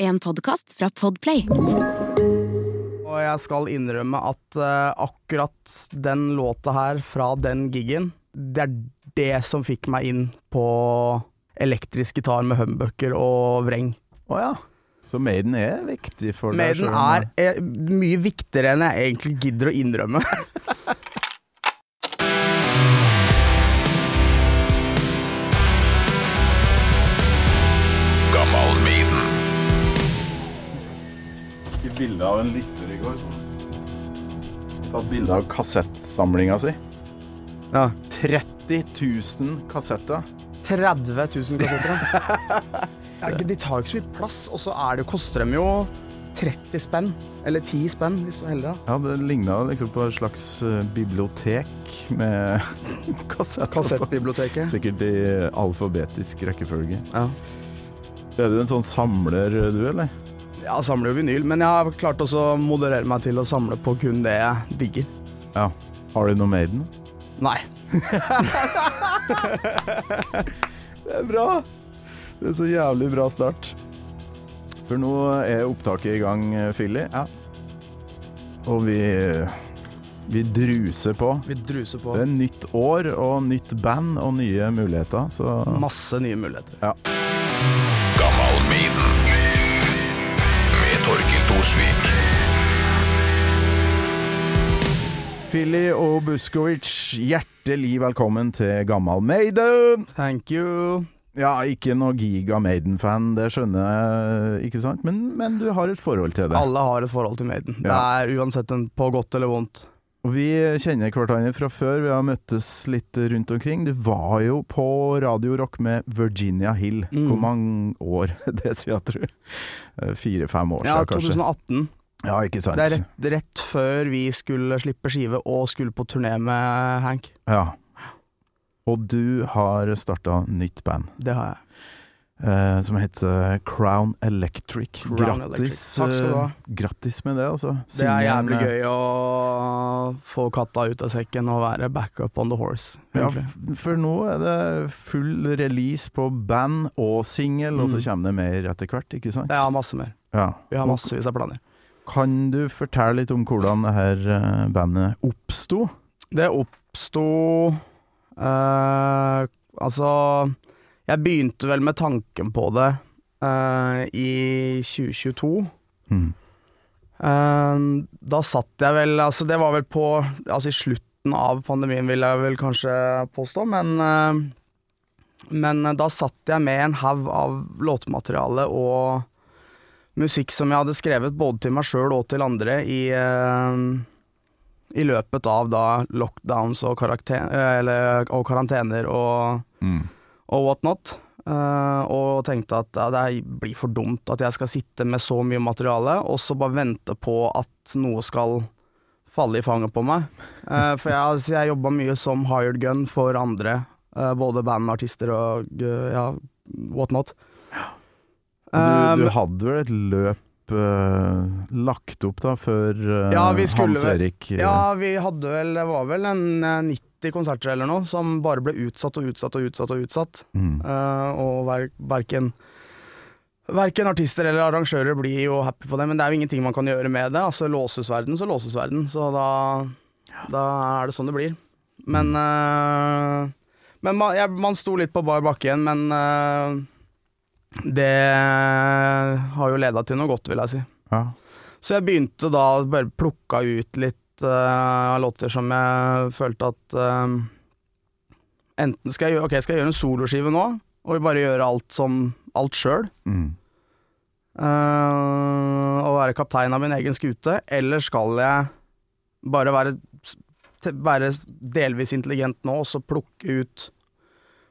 En podkast fra Podplay. Og jeg skal innrømme at uh, akkurat den låta her fra den gigen, det er det som fikk meg inn på elektrisk gitar med humbucker og vreng. Å ja. Så Maiden er viktig for deg? Maiden om er eh, mye viktigere enn jeg egentlig gidder å innrømme. bilde av en lytter i går. Sånn. Tatt bilde av kassettsamlinga si. Ja. 30 000 kassetter. 30 000 kassetter. ja, de tar jo ikke så mye plass, og så er det, koster dem jo 30 spenn. Eller 10 spenn, hvis du er heldig. Ja, Det ligna liksom på et slags eh, bibliotek med kassetter. Kassettbiblioteket. Sikkert i alfabetisk rekkefølge. Ja. Er du en sånn samler, du, eller? Jeg samler jo vinyl, men jeg har klart også å moderere meg til å samle på kun det jeg digger. Ja. Har du noe Maiden? Nei. Det er bra! Det er så jævlig bra start. For nå er opptaket i gang, Filly. Ja. Og vi vi druser på. Vi druser på. Det er nytt år og nytt band og nye muligheter, så Masse nye muligheter. Gammal Torkil Filly og Buskovic, hjertelig velkommen til Gammal Maiden! Thank you. Ja, ikke noe giga Maiden-fan, det skjønner jeg, ikke sant? Men, men du har et forhold til det. Alle har et forhold til Maiden. Det er uansett en, på godt eller vondt. Og vi kjenner hverandre fra før, vi har møttes litt rundt omkring. Du var jo på Radio Rock med Virginia Hill. Mm. Hvor mange år det sier jeg, tror? Eh, Fire-fem år Ja, siden, kanskje. 2018. Ja, ikke sant? Det er rett, rett før vi skulle slippe skive og skulle på turné med Hank. Ja. Og du har starta nytt band. Det har jeg. Eh, som heter Crown Electric. Crown grattis, Electric. Takk skal du ha. eh, grattis med det, altså. Det er jævlig gøy å få katta ut av sekken og være backup on the horse. Ja, egentlig. for nå er det full release på band og singel, og så Mm. kommer det mer etter hvert, ikke sant? Ja, masse mer. Ja. Vi har massevis av planer. Kan du fortelle litt om hvordan det her eh, bandet oppsto? Det oppsto uh, Altså, jeg begynte vel med tanken på det uh, i 2022. Mm. Uh, da satt jeg vel Altså, det var vel på Altså i slutten av pandemien, vil jeg vel kanskje påstå, men uh, Men da satt jeg med en haug av låtmateriale og musikk som jeg hadde skrevet både til meg sjøl og til andre i i løpet av da lockdowns og, og karantener og, Mm og whatnot. Uh, og tenkte at ja, det blir for dumt at jeg skal sitte med så mye materiale, og så bare vente på at noe skal falle i fanget på meg. Uh, for jeg, altså, jeg jobba mye som hired gun for andre, uh, både band, artister og ja, whatnot. Du, du hadde vel et løp lagt opp da før ja, Hans Erik Ja, vi hadde vel Det var vel en 90 80 konserter eller noe som bare ble utsatt og utsatt og utsatt og utsatt. Mm. Uh, og ver verken Verken artister eller arrangører blir jo happy på det, men det er jo ingenting man kan gjøre med det. Altså Låses verden, så låses verden. Så da, da er det sånn det blir. Men, uh, men man, jeg, man, sto litt på bar bakke igjen, men uh, det har jo leda til noe godt, vil jeg si. Ja. Så jeg begynte da bare plukka ut litt eh, av låter som jeg følte at uh, Enten skal jeg gjøre, ok, skal jeg gjøre en soloskive nå, og bare gjøre alt som alt sjøl, Mm. og være kaptein av min egen skute, eller skal jeg bare være, være delvis intelligent nå, og så plukke ut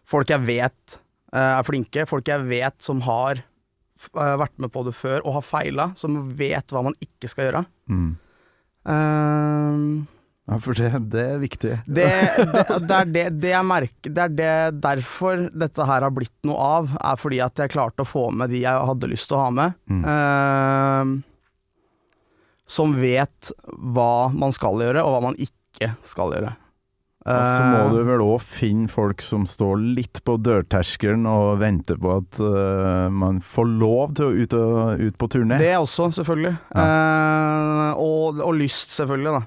folk jeg vet eh, er flinke, folk jeg vet som har eh, vært med på det før og har feila, som vet hva man ikke skal gjøre. Mm. Eh, Ja, for det, det er viktig. det, det, det er det, det jeg merker Det er det derfor dette her har blitt noe av, er fordi at jeg klarte å få med de jeg hadde lyst til å ha med. Mm. eh, som vet hva man skal gjøre, og hva man ikke skal gjøre. Og så må Eh, du vel òg finne folk som står litt på dørterskelen og venter på at uh, man får lov til å ut, og, ut på turné. Det også, selvfølgelig. Eh, og, og lyst, selvfølgelig, da.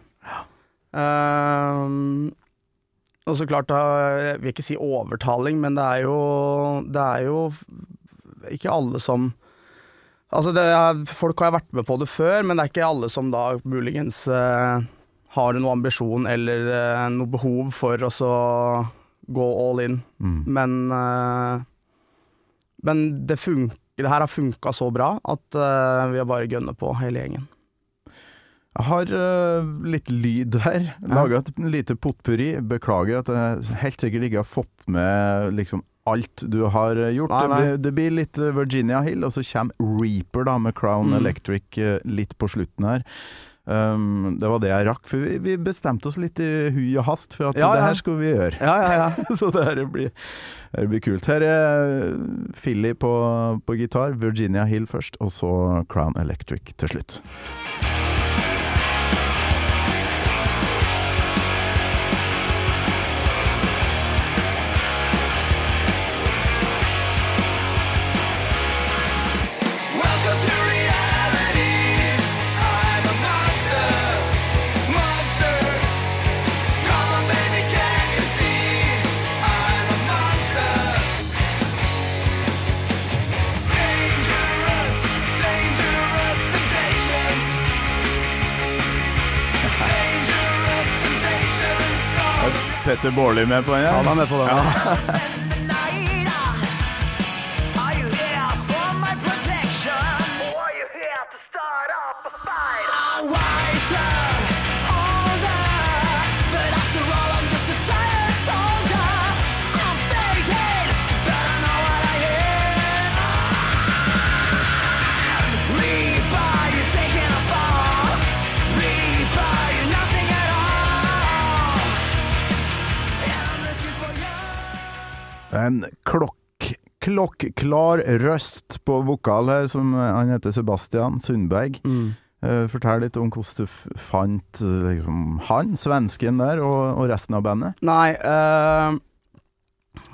Uh, og så klart, da, jeg vil ikke si overtaling, men det er jo Det er jo ikke alle som Altså, det er, folk har vært med på det før, men det er ikke alle som da muligens eh, har du noen ambisjon eller uh, noe behov for å gå all in. Mm. Men, uh, men det, det her har funka så bra at uh, vi har bare gønnet på hele gjengen. Jeg har uh, litt lyd her. Laga et lite potpurri. Beklager at jeg helt sikkert ikke har fått med liksom alt du har gjort. Nei, nei. Det, blir- det blir litt Virginia Hill, og så kommer Reaper da med Crown Mm. Electric litt på slutten her. Um, det var det jeg rakk, for vi, vi bestemte oss litt i hui og hast for at Ja, det ja. her skulle vi gjøre. Ja, ja, ja. Så det her blir, det blir kult. Her er Philly på, på gitar, Virginia Hill først, og så Crown Electric til slutt. Petter Baarli med på den Ja, Han er med på den. spend En klokk, klokkeklar røst på vokal her, som eh, han heter Sebastian Sundberg. Mm. Uh, Fortell litt om hvordan du fant eh, liksom, han, svensken der, og, og resten av bandet. Nei, uh,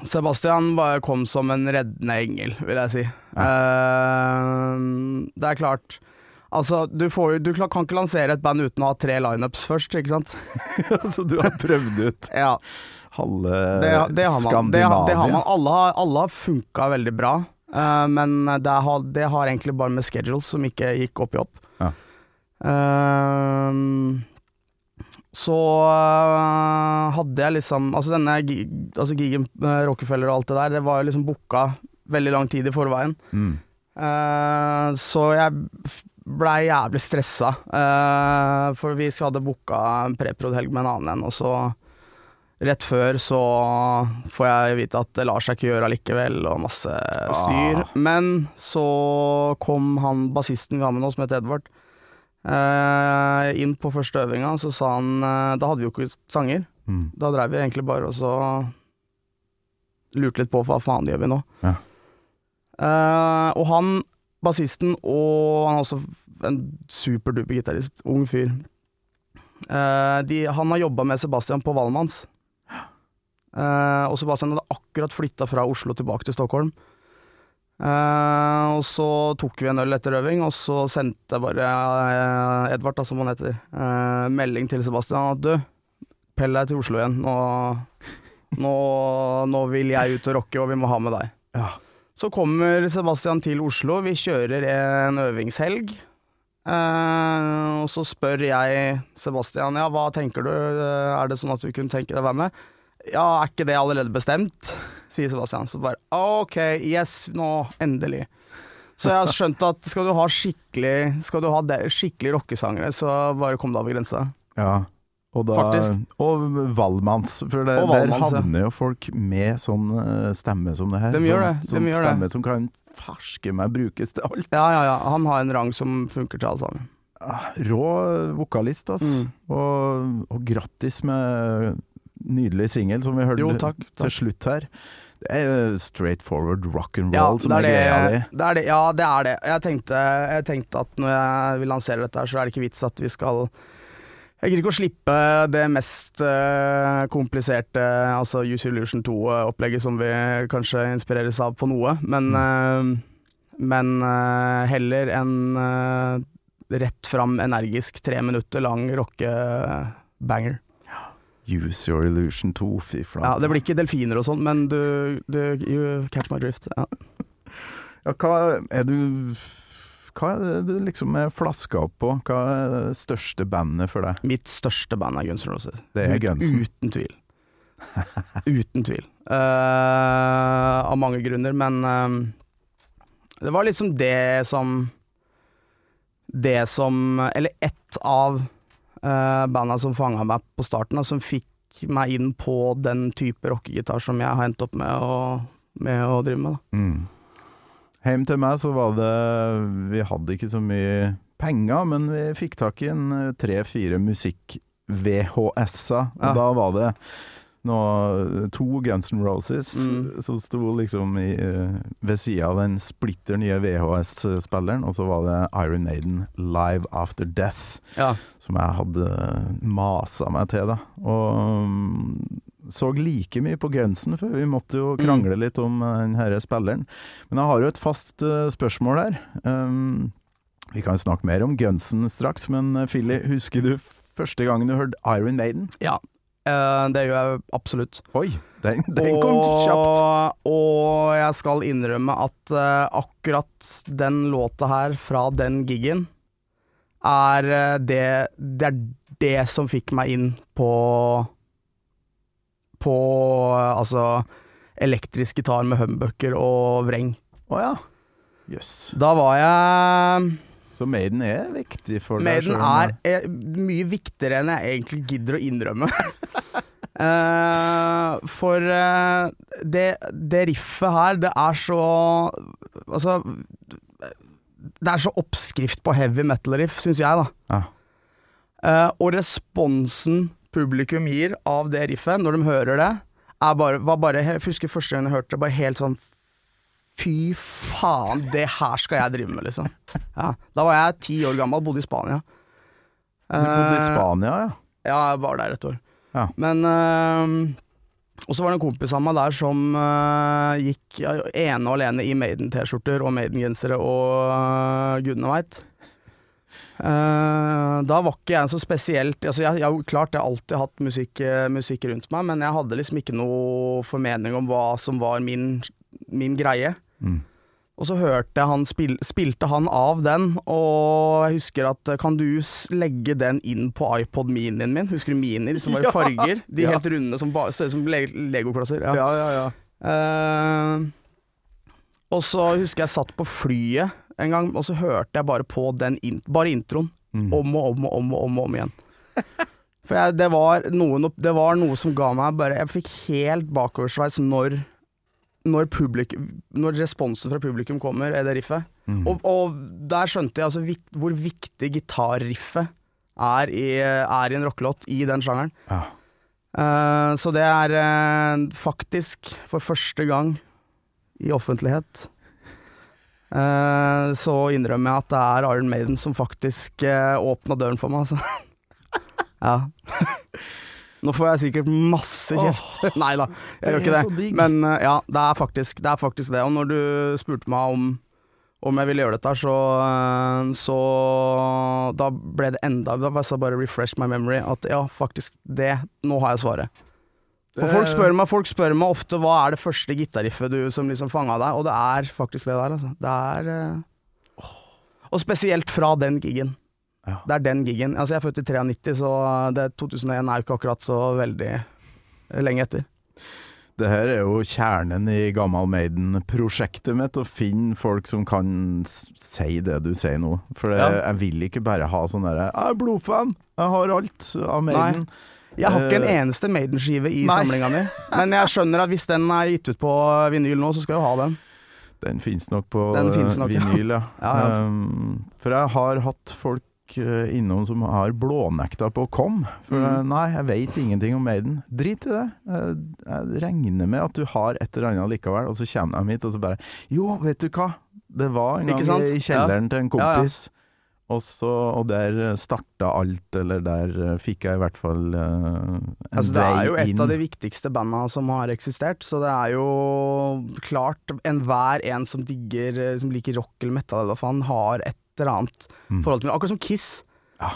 Sebastian bare kom som en reddende engel, vil jeg si. Eh, det er klart Altså, du, får, du kan ikke lansere et band uten å ha tre lineups først, ikke sant? Så du har prøvd ut Ja, halve det, det har man. Det, Skandinavia? har- det har man. Alle har, alle har funka veldig bra, uh, men det har, det har egentlig bare med schedules som ikke gikk opp i opp. Ja. Uh, så uh, hadde jeg liksom Altså denne altså gigen Rockefeller og alt det der, det var jo liksom booka veldig lang tid i forveien. Mm. Eh, så jeg blei jævlig stressa, for vi hadde booka en preprod-helg med en annen en, og så rett før så får jeg vite at det lar seg ikke gjøre allikevel, og masse styr. Men så kom han bassisten vi har med nå, som heter Edvard, eh, inn på første øvinga, så sa han eh, Da hadde vi jo ikke sanger. Mm. Da dreiv vi egentlig bare og så lurte litt på hva faen gjør vi nå. Ja. Eh, og han, bassisten, og han er også en superduper gitarist, ung fyr. Eh, de, han har jobba med Sebastian på Valmanns. Eh, og Sebastian hadde akkurat flytta fra Oslo tilbake til Stockholm. Uh, og så tok vi en øl etter øving, og så sendte bare uh, Edvard, da, som han heter, melding til Sebastian at du, pell deg til Oslo igjen. Nå, nå, nå vil jeg ut og rocke, og vi må ha med deg. Ja. Så kommer Sebastian til Oslo, vi kjører en øvingshelg. Og så spør jeg Sebastian, ja, hva tenker du, er det sånn at du kunne tenke deg å være med? Ja, er ikke det allerede bestemt? Sier Sebastian. Så bare ok, yes, nå, endelig. Så jeg har skjønt at skal du ha skikkelig Skal du ha det, skikkelig rockesangere, så bare kom deg over grensa. Ja. Og, da, Faktisk. og Valmanns, for det, Og der havner jo folk med sånn eh, stemme som det her. De gjør Sånn- det, de Sånn gjør det. stemme som kan ferske meg brukes til alt. Ja, ja, ja. Han har en rang som funker til alle sammen. Ah, Rå vokalist, altså. Mm. Og, og grattis med nydelig singel, som vi hørte Jo, takk, til slutt her. Det er straight forward rock and Ja, som er, greia di. det, er det. Ja, det er det. Jeg tenkte, jeg tenkte at når jeg vil lansere dette her, så er det ikke vits at vi skal Jeg gidder ikke å slippe det mest uh, kompliserte, altså Use Illusion 2-opplegget som vi kanskje inspireres av på noe, men, uh, men uh, heller en eh, rett fram, energisk, tre minutter lang rockebanger. Use Your Illusion 2, fy flate. Ja, det blir ikke delfiner og sånn, men du, du you catch my drift. Ja. Ja, hva er du Hva er det du liksom er flaska opp på? Hva er det største bandet for deg? Mitt største band er Guns N' Roses. Det er Gunsen. Uten tvil. Uten tvil. Uh, av mange grunner, men uh, det var liksom det som Det som Eller ett av uh, banda som fanga meg på starten, og som fikk meg inn på den type rockegitar som jeg har endt opp med å, med å drive med. Da. Mm. Hjem til meg så var det Vi hadde ikke så mye penger, men vi fikk tak i en eh, tre-fire musikk-VHS-er. Ja. da var det noe, to Guns N' Roses Mm. som sto liksom i, eh, ved sida av den splitter nye VHS-spilleren, og så var det Iron Maiden Live After Death. Ja. som jeg hadde masa meg til, da. Og mm, så like mye på Gunsen, for vi måtte jo krangle litt om eh, den herre spilleren. Men jeg har jo et fast eh, spørsmål her. Um, vi kan snakke mer om Gunsen straks, men Philly, husker du første gangen du hørte Iron Maiden? ja. Eh, det gjør jeg absolutt. Oi, den, den kom kjapt! Og, jeg skal innrømme at eh, akkurat den låta her, fra den gigen, er eh, det Det er det som fikk meg inn på På altså elektrisk gitar med humbucker og vreng. Å ja. Jøss. Da var jeg Så Maiden er viktig for deg? Maiden er, er mye viktigere enn jeg egentlig gidder å innrømme. uh, for uh, det, det riffet her, det er så Altså Det er så oppskrift på heavy metal-riff, syns jeg, da. Ja. Uh, og responsen publikum gir av det riffet, når de hører det, er bare, var bare Jeg husker første gang jeg hørte det, bare helt sånn Fy faen, det her skal jeg drive med, liksom. Ja. Da var jeg ti år gammel, bodde i Spania. Du bodde i Eh, Spania, ja? Ja, jeg var der et år. Ja. Men uh, Og så var det en kompis av meg der som uh, gikk ene og alene i Maiden-T-skjorter og Maiden-gensere og uh, gudene veit. Uh, da var ikke jeg så spesielt altså jeg, jeg, Klart jeg har alltid hatt musikk, eh, musikk rundt meg, men jeg hadde liksom ikke noe formening om hva som var min, min greie. Mm. Og så hørte jeg han spil, spilte han av den, og jeg husker at eh, kan du legge den inn på iPod minien min? Husker du mini, som var i Ja, farger? De ja. helt runde som ser ut som le legoklosser. Ja. Ja, ja, ja. Uh, og så husker jeg satt på flyet en gang, og så hørte jeg bare på den in bare introen. Mm. Om og om og om og om, og om igjen. For jeg, det, var noe, det var noe som ga meg bare Jeg fikk helt bakoversveis når når, når responsen fra publikum kommer, er det riffet. Mm. Og, og der skjønte jeg altså hvor viktig gitarriffet er i, er i en rockelåt i den sjangeren. Ja. Uh, så det er uh, faktisk for første gang i offentlighet uh, så innrømmer jeg at det er Iron Maiden som faktisk åpna døren for meg, altså. ja. Nå får jeg sikkert masse kjeft. Nei da, jeg gjør ikke det. Men eh, ja, det er, faktisk, det er faktisk det. Og når du spurte meg om om jeg ville gjøre dette, så, eh, så da ble det enda Da var jeg bare refresh my memory. At ja, faktisk, det Nå har jeg svaret. For folk spør, meg, folk spør meg ofte hva er det første gitarriffet du som liksom fanga deg, og det er faktisk det der, altså. Det er eh, Og spesielt fra den gigen. Ja. Det er den gigen. Altså, jeg er født i 93, så det 2001 er jo ikke akkurat så veldig lenge etter. Det her er jo kjernen i Gammal Maiden-prosjektet mitt, å finne folk som kan si det du sier nå. For det, Ja. jeg vil ikke bare ha sånn derre 'Jeg er blodfan, jeg har alt av Maiden'. Nei. Jeg har ikke en Eh, eneste Maiden-skive i nei. samlinga mi, men jeg skjønner at hvis den er gitt ut på vinyl nå, så skal jeg jo ha den. Den finnes nok på Den finnes nok, ja. vinyl, ja. Ja, ja. Um, for jeg har hatt folk eh, innom som har blånekta på å komme. For Mm. eh, nei, jeg veit ingenting om Maiden. Drit i det. Jeg, jeg regner med at du har et eller annet likevel, og så kommer de hit og så bare Jo, vet du hva? Det var en gang i kjelleren til en Ja, ja. kompis, Og, så, og der starta alt, eller der eh, fikk jeg i hvert fall uh, en Altså, det er jo et inn. av de viktigste banda som har eksistert, så det er jo klart enhver en som digger Som liker rock eller metal eller hva faen, har et eller annet Mm. forhold til det. Akkurat som Kiss. Ja.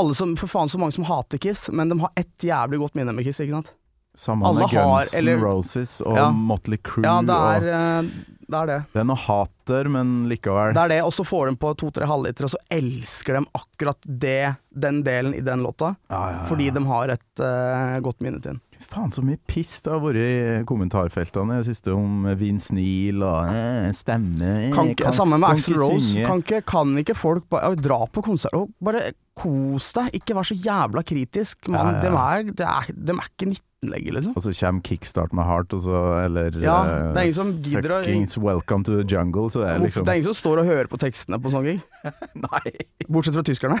Alle som, for faen så mange som hater Kiss, men de har ett jævlig godt minne med Kiss, ikke sant? Samme med Guns N' Roses og Ja. Motley Crue. Ja, det er, og, eh, det er det. det er noe hater, men likevel. Det er det, og så får de på to-tre halvliter, og så elsker de akkurat det, den delen i den låta, Ja, ja, ja. fordi de har et uh, godt minne til den. Faen, så mye piss det har vært i kommentarfeltene det siste om Vince Neil og eh, stemme eh, Kan ikke, samme med kan Axel Rose. Kan ikke, kan ikke folk bare dra på konsert og bare kos deg? Ikke vær så jævla kritisk. Man, Ja, ja, De, er, de, er, er ikke 19 lenger, liksom. Og så kommer Kickstart med Heart, og så Eller Ja, eh, det er ingen som gidder å Fuckings Welcome to the Jungle, så det er liksom Det er ingen som står og hører på tekstene på sånne Nei. Bortsett fra tyskerne.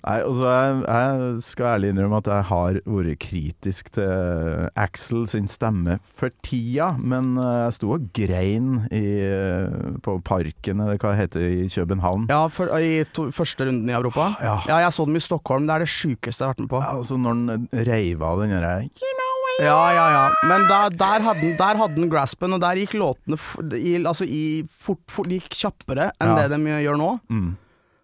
Nei, altså jeg, jeg skal ærlig innrømme at jeg har vært kritisk til Axel sin stemme for tida, men eh, jeg sto og grein i, eh, på Parken, eller hva det heter, i København. Ja, for, I to, første runden i Europa. Ja. Ja, jeg så dem i Stockholm. Det er det sjukeste jeg har vært med på. Ja, altså når han reiv av den derre Ja, ja, ja. Men der, der, hadde, den- der hadde den graspen, og der gikk låtene i, altså i fort, fort, gikk kjappere enn Ja. det de gjør nå. mm.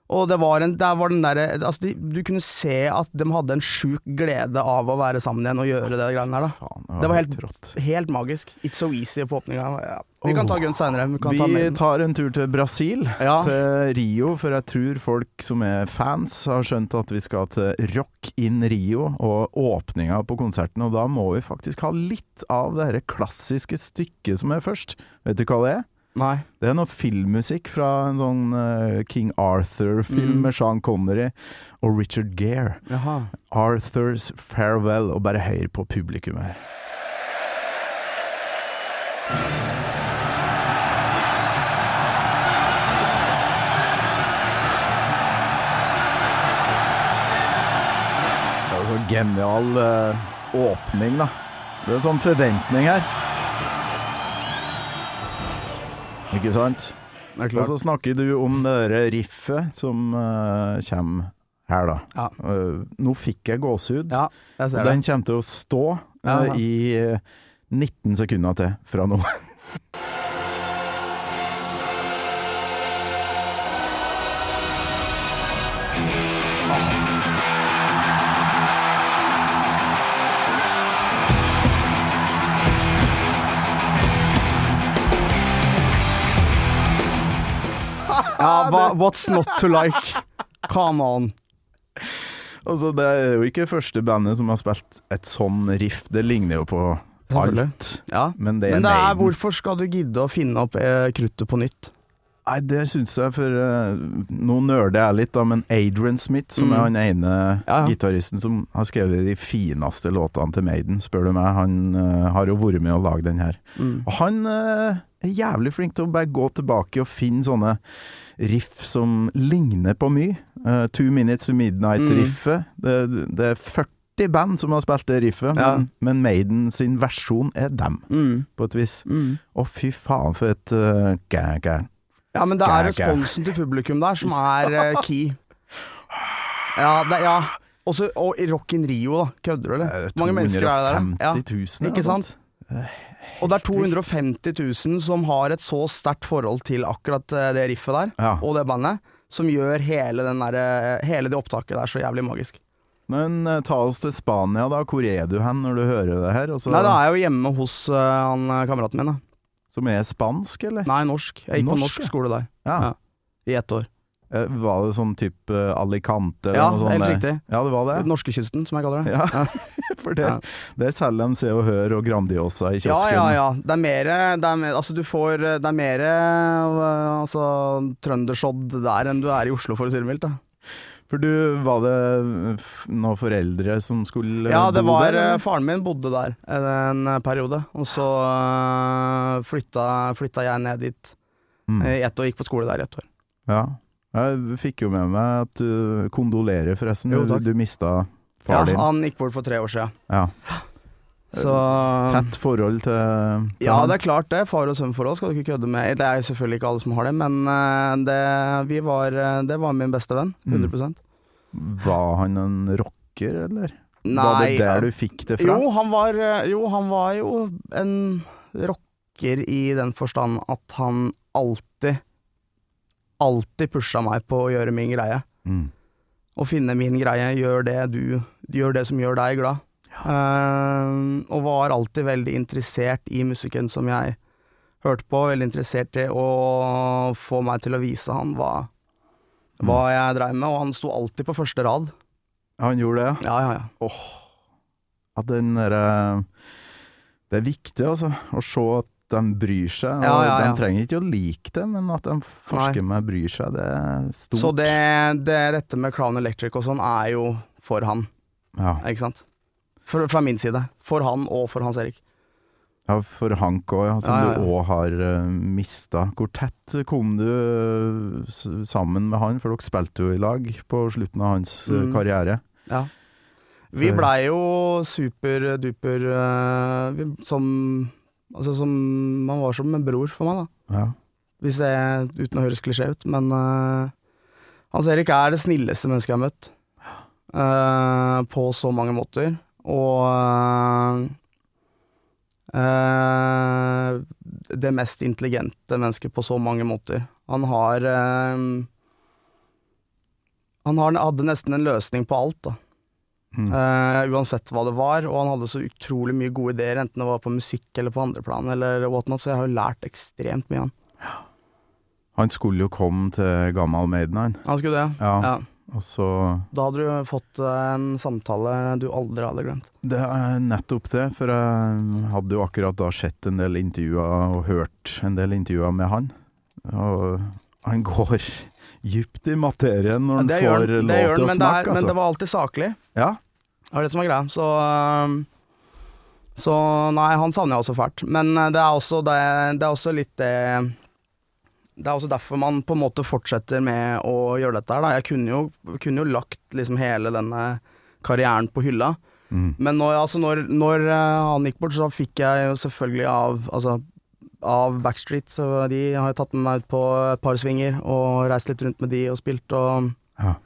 Og det var en, der var den der, altså de, Du kunne se at de hadde en sjuk glede av å være sammen igjen og gjøre det greiene der. da. Faen, Det var helt, rått. helt magisk. It's so easy på åpninga. Ja. Vi kan ta Guns seinere. Vi kan ta Vi Maiden. tar en tur til Brasil, Ja. til Rio, for jeg tror folk som er fans har skjønt at vi skal til Rock in Rio og åpninga på konserten, og da må vi faktisk ha litt av det her klassiske stykket som er først. Vet du hva det er? Nei. Det er noe filmmusikk fra en sånn uh, King Arthur-film Mm. med Sean Connery og Richard Gere. Jaha. Arthur's Farewell, og bare hør på publikum her. Det er så genial uh, åpning, da. Det er en sånn forventning her. Ikke sant? Og så snakker du om det riffet som uh, kommer her, da. Ja. Uh, nå fikk jeg gåsehud. Ja, jeg den kommer til å stå uh, i eh, 19 sekunder til fra nå. Ja, hva, what's not to like? Come on. Altså, det er jo ikke første bandet som har spilt et sånn riff. Det ligner jo på alt. Ja. Men det er, Men det er hvorfor skal du gidde å finne opp eh, kruttet på nytt? Nei, det syns jeg, for uh, nå nøler jeg litt, da, men Adrian Smith, som Mm. er han ene Ja, ja. gitaristen som har skrevet de fineste låtene til Maiden, spør du meg. Han uh, har jo vært med å lage den her. Mm. Og han uh, er jævlig flink til å bare gå tilbake og finne sånne riff som ligner på mye. Uh, Two Minutes to Midnight-riffet. Det, det er 40 band som har spilt det riffet, Ja. men, men Maiden sin versjon er dem, Mm. på et vis. Mm. Å, fy faen, for et uh, gæ, gæ. Ja, men det er Gæ, responsen til publikum der som er uh, key. Ja, det, ja. Også, og i Rock in Rio, da. Kødder du, eller? Hvor mange mennesker er det der? 250 Ja. Ikke sant? Og det er 250 000 som har et så sterkt forhold til akkurat eh, det riffet der, Ja. og det bandet, som gjør hele, den der, eh, hele det opptaket der så jævlig magisk. Men eh, ta oss til Spania, da. Hvor er du hen når du hører det her? Altså, Nei, da er jeg jo hjemme hos uh, han kameraten min, da. Som er spansk, eller? Nei, norsk. Jeg gikk på Norsk, norsk ja. skole der Ja. Ja. i ett år. Eh, Var det sånn type eh, Alicante? eller Ja, noe sånt helt riktig. Ja, det var det? Norskekysten, som jeg kaller det. Ja, for det er selger de Se og Hør og Grandiosa i kiosken. ja, ja. Det er mer, det er mer Altså, du får Det er mer øh, altså, trøndersodd der enn du er i Oslo, for å si det mildt. For du, var det noen foreldre som skulle Ja, det bo var der? Faren min bodde der en periode, og så flytta, flytta jeg ned dit Mm. i ett år. Gikk på skole der i ett år. Ja. Jeg fikk jo med meg at du Kondolerer, forresten. Jo, du, du mista Ja, din. Ja, han gikk bort for tre år siden. Ja. Så Tett forhold til, til Ja, han. det er klart det. Far og sønn-forhold skal du ikke kødde med. Det er selvfølgelig ikke alle som har det, men eh, det, vi var, eh, det var min beste venn. Mm. 100% Var han en rocker, eller? Nei, var det der du fikk det fra? Jo, han var, eh, jo, han var jo en rocker i den forstand at han alltid Alltid pusha meg på å gjøre min greie. Mm. Å finne min greie, gjør det du Gjør det som gjør deg glad. Eh, og var alltid veldig interessert i musikken som jeg hørte på. Veldig interessert i å få meg til å vise han hva, hva jeg dreiv med. Og han sto alltid på første rad. Han gjorde det, ja? Ja, ja, ja. At den derre Det er viktig, altså, å se at de bryr seg. Ja, ja, ja. De trenger ikke å like det, men at de forsker med bryr seg, det er stort. Så det, det, dette med Crown Electric og sånn er jo for han, ja. ikke sant? For, fra min side. For han og for Hans Erik. ja, for Hank òg, som du òg har uh, mista. Hvor tett kom du eh, sammen med han, for dere spilte jo i lag på slutten av hans eh, Mm. karriere. Ja. Vi blei jo superduper uh, som Altså som Man var som en bror for meg, da. Ja. Hvis det, uten å høres klisjé ut. Men uh, Hans Erik er det snilleste mennesket jeg har møtt. Uh, på så mange måter. Og uh, det mest intelligente mennesket på så mange måter. Han har Han har, hadde nesten en løsning på alt, da. Mm. Uh, uansett hva det var, og han hadde så utrolig mye gode ideer, enten det var på musikk eller på andreplan eller whatnot, så jeg har jo lært ekstremt mye av han. Han skulle jo komme til Gammal Maiden, han. Han skulle det, Ja. ja. Og så Da hadde du fått eh, en samtale du aldri hadde glemt. Det er nettopp det, for jeg hadde jo akkurat da sett en del intervjuer og hørt en del intervjuer med han. Og han går djupt i materien når han får lov til å men, det er, snakke, men det altså. var alltid saklig. Ja. Det var det som var greia. Så, så nei, han savner jeg også fælt. Men øh, det er også, det, det er også litt det Det er også derfor man på en måte fortsetter med å gjøre dette her. Da. Jeg kunne jo, kunne jo lagt liksom hele denne karrieren på hylla. Mm. Men når, altså når, når øh, han gikk bort, så fikk jeg jo selvfølgelig av Altså av Backstreet, så de har jo tatt med meg ut på et par svinger og reist litt rundt med de og spilt og Ja.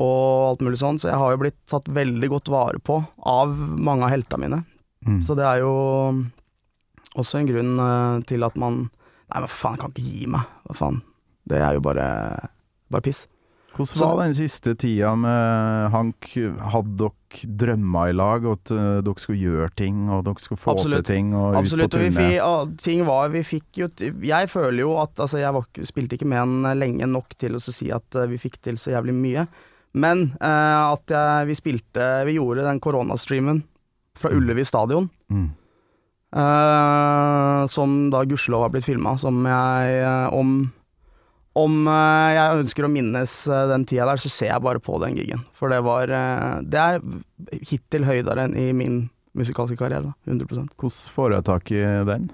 Og alt mulig sånn, så jeg har jo blitt tatt veldig godt vare på av mange av heltene mine. Mm. Så det er jo også en grunn eh, til at man Nei, men for faen, jeg kan ikke gi meg. Hva faen. Det er jo bare, bare piss. Hvordan var den siste tida med Hank? Hadde dere drømmer i lag, og at eh, dere skulle gjøre ting, og dere skulle få Absolutt. til ting, og Absolutt. ut på turné? og ting var Vi fikk jo Jeg føler jo at Altså, jeg var, spilte ikke med han lenge nok til å si at eh, vi fikk til så jævlig mye. Men uh, at jeg, vi spilte Vi gjorde den koronastreamen fra Mm. Ullevi stadion. Mm. Uh, som da gudskjelov har blitt filma, som jeg eh, Om, om uh, jeg ønsker å minnes den tida der, så ser jeg bare på den gigen. For det var Det er hittil høydere i min musikalske karriere, da. 100 Hvordan får jeg tak i den?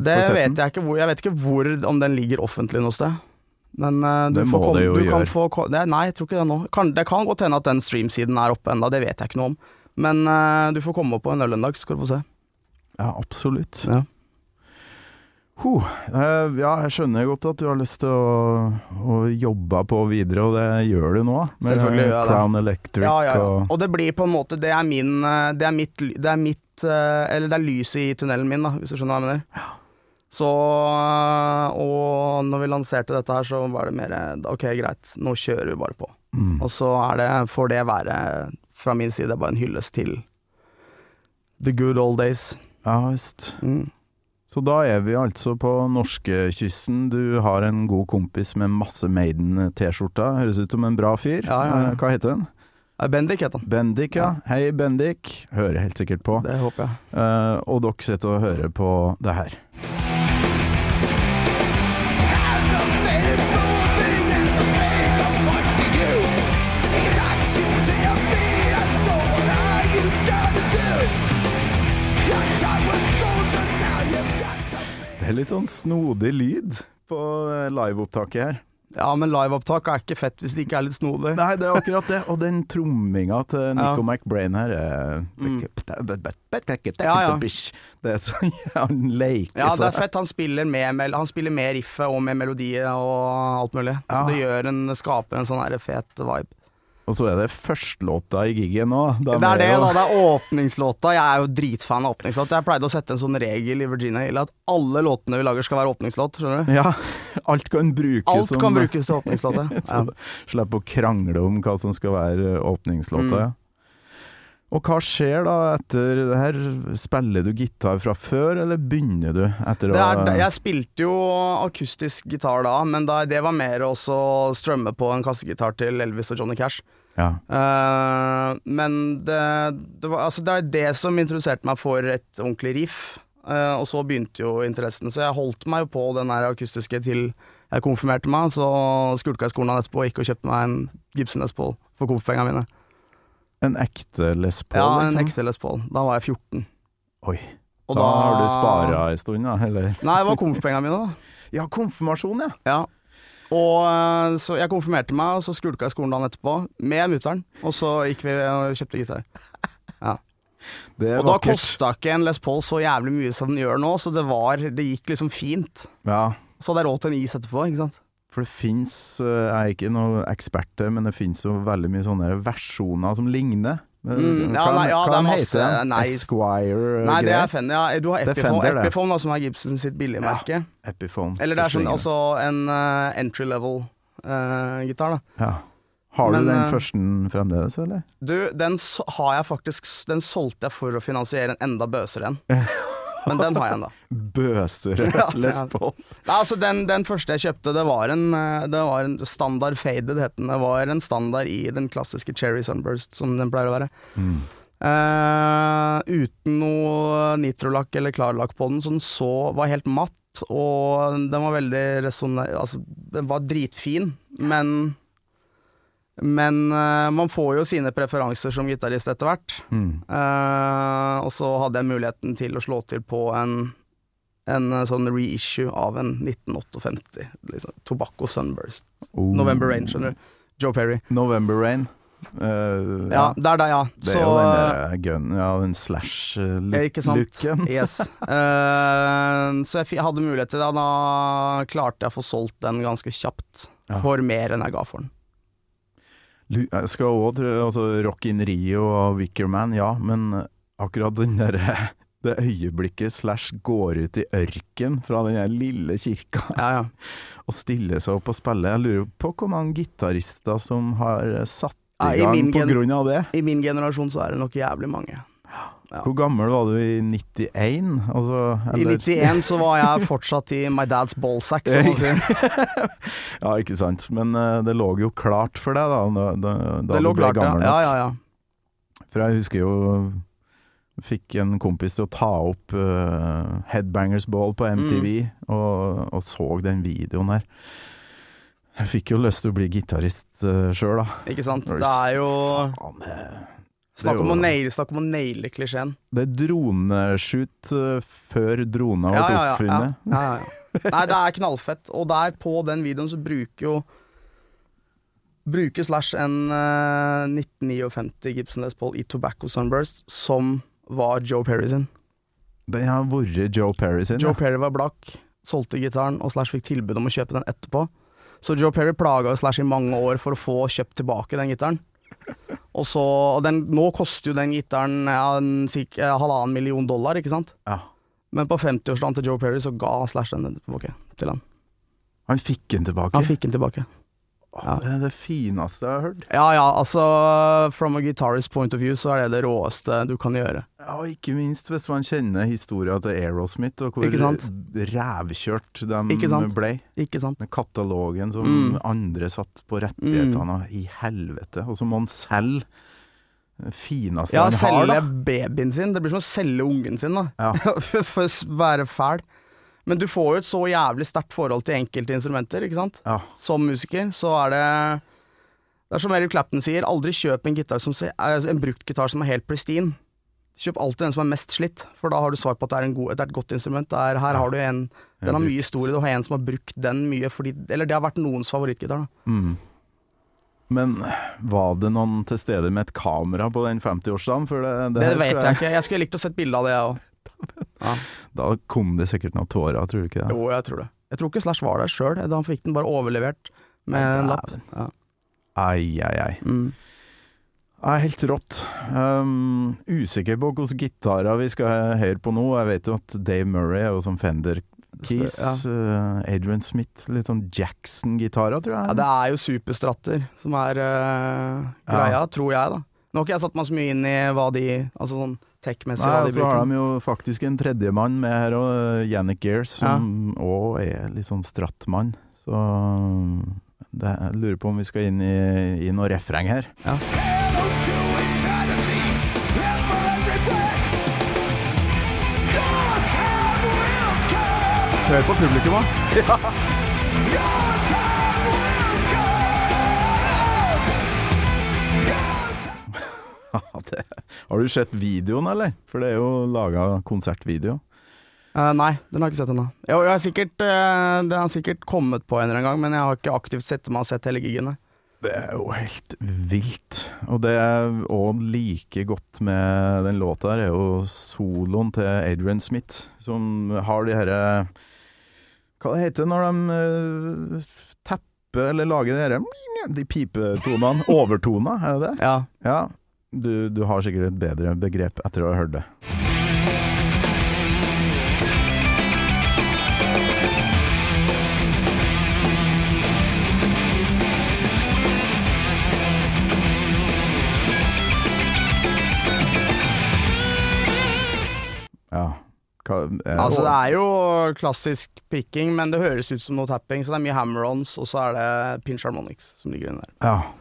Det vet jeg ikke hvor Jeg vet ikke hvor om den ligger offentlig noe sted. Men uh, du jo du kan få det, Nei, jeg tror ikke det nå. Kan, det kan godt hende at den streamsiden er oppe ennå, det vet jeg ikke noe om. Men uh, du får komme opp på en øl en dag, skal du få se. Ja, absolutt. Ja. Huh. Uh, ja, jeg skjønner godt at du har lyst til å, å jobbe på videre, og det gjør du nå. Med Selvfølgelig gjør jeg. Crown Electric Ja, ja, ja. og Og det blir på en måte Det er min Det er mitt, det er mitt Eller det er lyset i tunnelen min, da, hvis du skjønner hva jeg mener. Så Og når vi lanserte dette her, så var det mer Ok, greit, nå kjører vi bare på. mm. Og så er det, får det være fra min side bare en hyllest til the good old days. Ja visst. Mm. Så da er vi altså på norskekysten. Du har en god kompis med masse Maiden-T-skjorter. Høres ut som en bra fyr. Ja, ja, ja. Eh, Hva heter? Eh, Bendik heter han. Bendik, ja. Hei, Bendik. Hører helt sikkert på. Det håper jeg. Uh, og dere sitter og hører på det her. Er litt sånn snodig lyd på eh, liveopptaket her. Ja, men liveopptak er ikke fett hvis det ikke er litt snodig. Nei, det er akkurat det. Og den tromminga til Nico Ja. McBrain her Mm. ja, ja. Det er så Han leker Ja, det er fett. Han spiller med, han spiller med riffet og med melodier og alt mulig. Ja. Det gjør en, skaper en sånn her fet vibe. Og så er det førstelåta i gigen nå. Det er det, da. Det er åpningslåta. Jeg er jo dritfan av åpningslåt. Jeg pleide å sette en sånn regel i Virginia Hill at alle låtene vi lager skal være åpningslåt. Skjønner du? Ja, alt kan brukes Alt som kan brukes til åpningslåter. Ja. Slipp å krangle om hva som skal være åpningslåta. Mm. Og hva skjer da etter det her? Spiller du gitar fra før, eller begynner du etter Det er, å jeg spilte jo akustisk gitar da, men da, det var mer å strømme på en kassegitar til Elvis og Johnny Cash. Ja. Uh, men det, det, var, altså det er det som introduserte meg for et ordentlig riff. Uh, og så begynte jo interessen, så jeg holdt meg jo på den akustiske til jeg konfirmerte meg. Så skulka jeg skolen etterpå og gikk og kjøpte meg en Gibson Les Paul for konfpengene mine. En ekte Les Paul, Ja, en liksom? ekte Les Paul. Da var jeg 14. Oi. Og da, har du spara ei stund, da? Eller? Nei, det var konfpengene mine, da. Ja, konfirmasjon, ja. Ja. Og eh, så jeg konfirmerte meg, og så skulka jeg skolen dagen etterpå med mutter'n. Og så gikk vi og kjøpte gitar. Det er Og da kosta ikke en Les Paul så jævlig mye som den gjør nå, så det var Det gikk liksom fint. Ja, Så hadde jeg råd til en is etterpå, ikke sant. for det fins Jeg er ikke noen ekspert, men det fins jo veldig mye sånne versjoner som ligner. Mm, ja, nei, ja, hva masse- heter de? nei. Esquire Nei, det er Fender. Ja. Du har Epiphone, Defender. Epiphone som er Gibson sitt billigmerke. Ja, Epiphone. Eller det er sånn, altså en uh, entry level-gitar, da. ja. Har Men, du den eh, første fremdeles, eller? Du, den har jeg faktisk Den solgte jeg for å finansiere en enda bøsere en. Men den har jeg ennå. Bøsere Ja, Les. Paul. Nei, altså den, den første jeg kjøpte, det var en, eh, det var en standard faded, het den. Det var en standard i den klassiske Cherry Sunburst, som den pleier å være. Mm. Uh, uten noe nitrolakk eller klarlakk på den, så den så var helt matt, og den var veldig resonner... Altså, den var dritfin, men Men uh, man får jo sine preferanser som gitarist etter hvert. Mm. Uh, og så hadde jeg muligheten til å slå til på en en eh, sånn reissue av en 1958, liksom, Tobacco Sunburst. Oh. November Rain, skjønner du. Joe Perry. November Rain. Uh, Ja, det er det, ja. Det er jo den gun, ja, den slash-looken. Yes. Uh, så jeg hadde mulighet til det, da klarte jeg å få solgt den ganske kjapt. Ja. For mer enn jeg ga for den. Lu- Jeg skal òg altså Rock in Rio og Wickerman, ja, men akkurat den derre det øyeblikket Slash går ut i ørken fra den lille kirka Ja, ja. og stiller seg opp og spiller. Jeg lurer på hvor mange gitarister som har satt i gang gang i på grunn av det. I min generasjon så er det nok jævlig mange. Ja. Hvor gammel var du i 91? Altså, I 91 så var jeg fortsatt i my dad's ballsack, som man sier. Ja, ikke sant. Men uh, det lå jo klart for deg da, da, da, Det lå du ble klart, gammel nok. ja. Ja, ja. For jeg husker jo Fikk en kompis til å ta opp uh, Headbangers Ball på MTV, Mm. og, og så den videoen her. Jeg fikk jo lyst til å bli gitarist uh, sjøl, da. Ikke sant. Det er jo Faen, Snakk om om å naile klisjeen. Det er droneshoot uh, før drona ble Ja, ja, ja, oppfunnet. ja, ja. Nei, det er knallfett. Og der på den videoen så bruker jo Bruker Slash en uh, 1959 Gibson Les Paul i Tobacco Sunburst, som var Joe Perry sin. Den har vært Joe Perry sin. Joe. Perry var blakk, solgte gitaren, og Slash fikk tilbud om å kjøpe den etterpå. Så Joe Perry plaga Slash i mange år for å få kjøpt tilbake den gitaren. Og så, den, Nå koster jo den gitaren ja, en, cirka, eh, halvannen million dollar, ikke sant? Ja. Men på 50-årsdagen til Joe Perry så ga Slash den tilbake til han. Han fikk den tilbake. Han fikk den tilbake. Åh, Det er det fineste jeg har hørt. Ja ja, altså From a guitarist point of view så er det det råeste du kan gjøre. Ja, og ikke minst hvis man kjenner historia til Aerosmith, og hvor rævkjørt de Ikke sant? ble. Ikke sant? Den katalogen som Mm. andre satt på rettighetene mm. i helvete. Og så han selge det fineste Ja, han har, selge babyen sin. Det blir som å selge ungen sin, da. Ja. For å være fæl. Men du får jo et så jævlig sterkt forhold til enkelte instrumenter, ikke sant. Ja. Som musiker så er det Det er som Eric Clapton sier, aldri kjøp en som eh, en brukt gitar som er helt pristine. Kjøp alltid den som er mest slitt, for da har du svar på at det er, en god, det er et godt instrument. Det er, her har du en Den har mye historie. Du har en som har brukt den mye fordi Eller det har vært noens favorittgitar, da. Mm. Men var det noen til stede med et kamera på den 50-årsdagen? Det, det Det, vet jeg ikke. Jeg skulle likt å sett bilde av det, jeg òg. Da kom det sikkert noen tårer, tror du ikke det? Jo, jeg tror det. Jeg tror ikke Slash var der sjøl. Han fikk den bare overlevert med en lapp. Ja. Ai, ai, ai. Mm. Ja, helt rått. Um, usikker på hvilke gitarer vi skal høre på nå. Jeg vet jo at Dave Murray er jo som Fender Keys. Ja. uh, Adrian Smith, litt sånn Jackson-gitarer, tror jeg. Ja, det er jo superstratter som er uh, greia, tror jeg, da. Nå har ikke jeg satt meg så mye inn i hva de Altså sånn tech-messig Nei, og så har de jo faktisk en tredjemann med her òg, Yannick Gears, som òg er litt sånn strattmann. Så det, jeg lurer på om vi skal inn i, i noe refreng her. Come. Hør på publikum, da. Your det, har du sett videoen, eller? For det er jo laga konsertvideo. Uh, nei, den har jeg ikke sett ennå. Jo, jeg har sikkert, uh, Den har sikkert kommet på en eller annen gang, men jeg har ikke aktivt sett meg og sett hele gigen. Det er jo helt vilt. Og det er òg like godt med den låta her, er jo soloen til Adrian Smith, som har de herre Hva det heter det når de uh, tapper eller lager de herre De pipetonene. Overtoner, er det det? Ja. Ja. Du, du har sikkert et bedre begrep etter å ha hørt det. Ja. Eh, Altså, det er jo klassisk picking, men det høres ut som noe tapping, så det er mye hammer-ons, og så er det pinch harmonics som ligger inni der. Ja.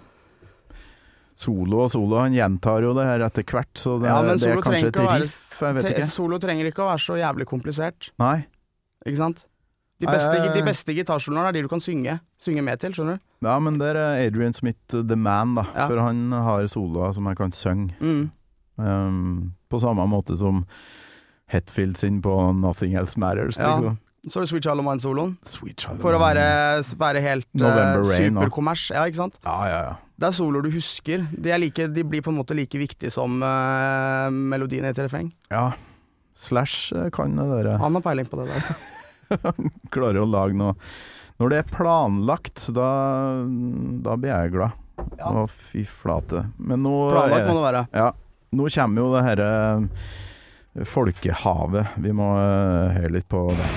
Solo og solo, han gjentar jo det her etter hvert, så det, Ja, det er kanskje et riff, jeg vet ikke. Solo trenger ikke å være så jævlig komplisert, Nei. ikke sant? De beste, de beste gitarsoloene er de du kan synge, synge med til, skjønner du? Ja, men der er Adrian Smith uh, the man, da. Ja. For han har soloer som jeg kan synge. Mm. Um, på samme måte som Hetfield sin på Nothing Else Matters. Ja. Liksom. Så har du Sweet Mine-soloen, for å være, være helt uh, nå. superkommers. Ja, ikke sant? Ja, ja, ja. Det er soloer du husker. De, er like, de blir på en måte like viktige som uh, melodien i et refreng. ja. Slash uh, kan det der. Han har peiling på det der. Klarer å lage noe Når det er planlagt, da, da blir jeg glad. Ja. Å, fy flate. Men nå Planlagt må det være. Ja, nå kommer jo det herre folkehavet. Vi må eh, høre litt på det.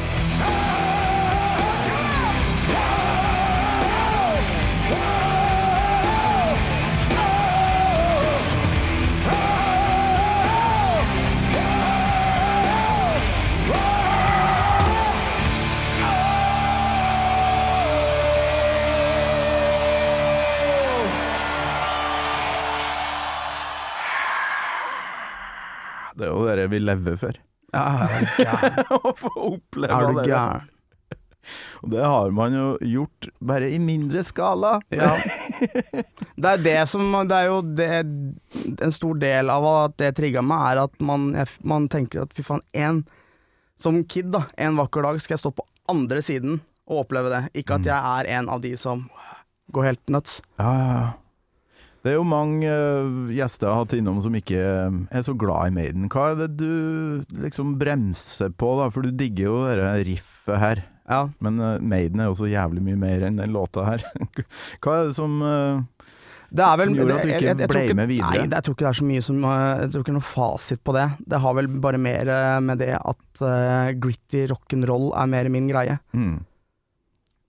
Vi lever for. Ja? Å få oppleve det. der. Og det har man jo gjort, bare i mindre skala. Ja. Det er det som Det er jo det En stor del av at det trigga meg, er at man, man tenker at fy faen, en Som kid, da, en vakker dag skal jeg stå på andre siden og oppleve det. Ikke at jeg er en av de som går helt nuts. Ja, ja, ja. Det er jo mange eh, gjester jeg har hatt innom som ikke eh, er så glad i Maiden. Hva er det du liksom bremser på, da? For du digger jo det riffet her. Ja. Men eh, Maiden er jo så jævlig mye mer enn den låta her. Hva er det som Det er vel, Som gjorde at du ikke jeg- jeg tror ble med videre? Nei, jeg tror ikke det er så mye som Jeg tror ikke det er noe fasit på det. Det har vel bare mer med det at uh, gritty rock'n'roll er mer min greie. mm,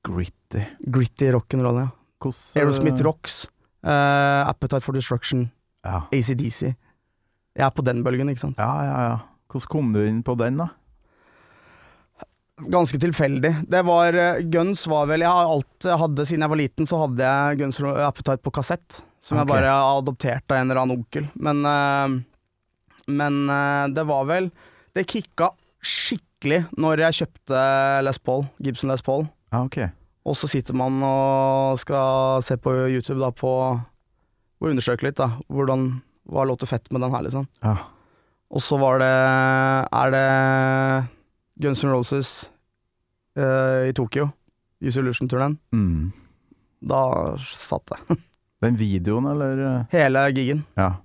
Gritty. Gritty rock'n'roll, ja. Hvordan Aerosmith Rocks, eh, Appetite for Destruction, Ja. ACDC. Jeg er på den bølgen, ikke sant. ja, ja, ja. Hvordan kom du inn på den, da? Ganske tilfeldig. Det var eh, Guns var vel Jeg har alltid hadde Siden jeg var liten, så hadde jeg Guns N' Appetite på kassett. Som okay. jeg bare adopterte av en eller annen onkel. Men, uh, men uh, det var vel Det kicka skikkelig når jeg kjøpte Les Paul, Gibson Les Paul. Ah, ok. Og så sitter man og skal se på YouTube da på Og undersøke litt, da. Hvordan Hva låter fett med den her, liksom. Ja. Og så var det Er det Guns N' Roses eh, i Tokyo. Use Illusion-turneen. Mm. Da satt det. Den videoen, eller? Hele gigen. Ja.